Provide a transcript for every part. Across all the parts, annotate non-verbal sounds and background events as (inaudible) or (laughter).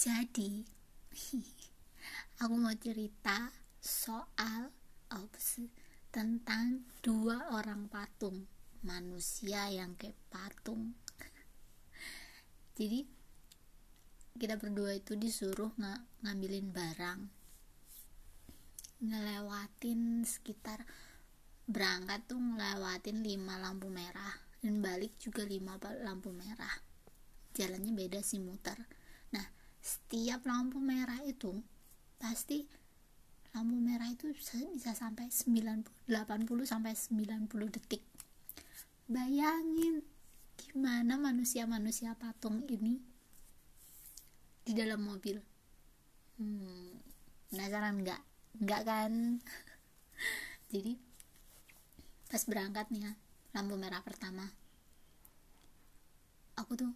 jadi. (laughs) Aku mau cerita soal tentang dua orang patung. Manusia yang kayak patung. (laughs) Jadi kita berdua itu disuruh ng ngambilin barang. Ngelewatin sekitar berangkat tuh ngelewatin lima lampu merah dan balik juga lima lampu merah. Jalannya beda sih muter setiap lampu merah itu pasti lampu merah itu bisa sampai 90 80 sampai 90 detik. Bayangin gimana manusia-manusia patung ini di dalam mobil. Hmm, penasaran nggak? Nggak kan? (laughs) Jadi pas berangkat nih ya lampu merah pertama aku tuh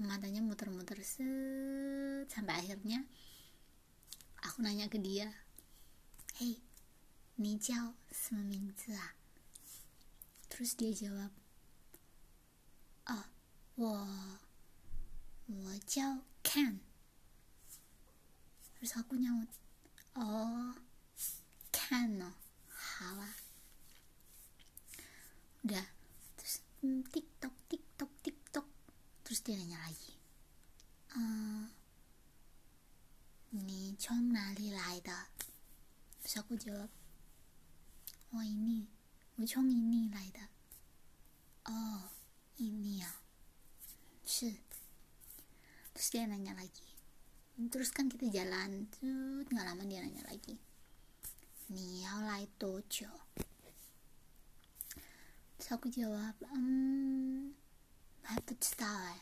matanya muter-muter set. Sampai akhirnya aku nanya ke dia hei ni jiao ah terus dia jawab oh wo wo jiao kan terus aku nyaut oh kan no hawa. Udah terus hmm, tiktok terus dia nanya lagi uh, ini chong nali lai da terus aku jawab oh ini chong ini lai da oh ini ya shi terus dia nanya lagi terus kan kita jalan tuh nggak lama dia nanya lagi nih yao lai tojo 小姑姐，我嗯还不知道哎，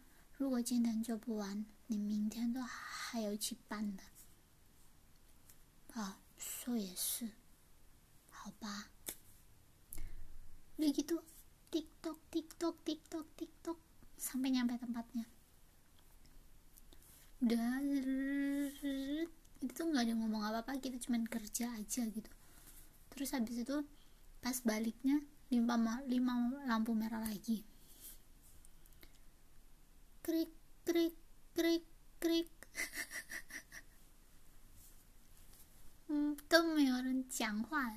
如果今天做不完，你明天都还有去办的。啊，说也是，好吧。Udah gitu, tiktok, tiktok, tiktok, tiktok, sampai nyampe tempatnya. Udah, itu tuh nggak ada ngomong apa-apa, kita cuma kerja aja gitu. Terus habis itu pas baliknya lima, lima lampu merah lagi krik krik krik krik (laughs) hmm, tuh orang Tianghua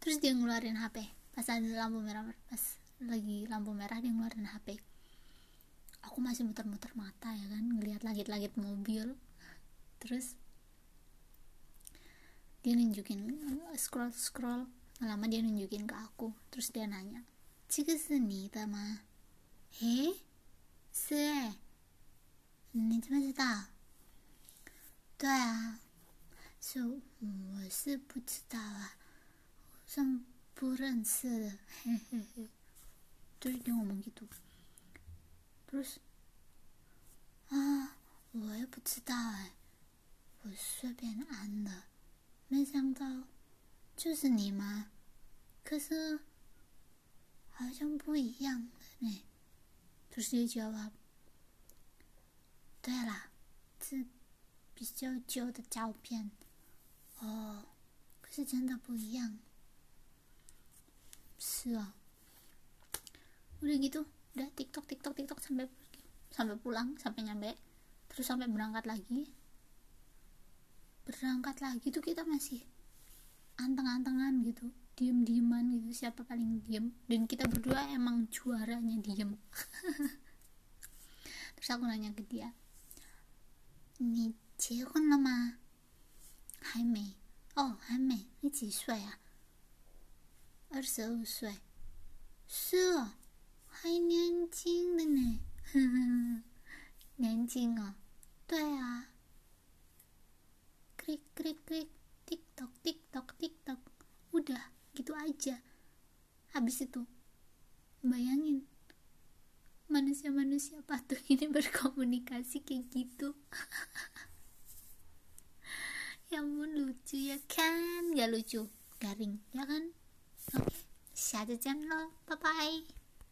terus dia ngeluarin HP pas ada lampu merah pas lagi lampu merah dia ngeluarin HP aku masih muter-muter mata ya kan ngelihat langit-langit mobil terus dia nunjukin scroll scroll lama dia nunjukin ke aku terus dia nanya 这个是你的吗？ 诶，是哎，你怎么知道？对啊，是我是不知道啊，好像不认识的，嘿嘿嘿。就是听我们 gitu。terus 啊，我也不知道哎，我随便按的，没想到就是你吗？可是好像不一样的呢。Terus dia jawab, 对啦，是比较旧的照片。哦，可是真的不一样。是啊。Udah gitu, udah tiktok tiktok tiktok sampai sampai pulang, sampai nyampe, terus sampai berangkat lagi. Berangkat lagi tuh kita masih anteng-antengan gitu diem-dieman gitu siapa paling diem dan kita berdua emang juaranya diem (laughs) terus aku nanya ke dia ni 结婚了吗？还没。哦，还没。你几岁啊？二十二岁。是哦，还年轻的 aja habis itu bayangin manusia-manusia patung ini berkomunikasi (laughs) kayak gitu (laughs) ya ampun lucu ya kan gak lucu garing ya kan oke okay. 下次见喽，拜拜。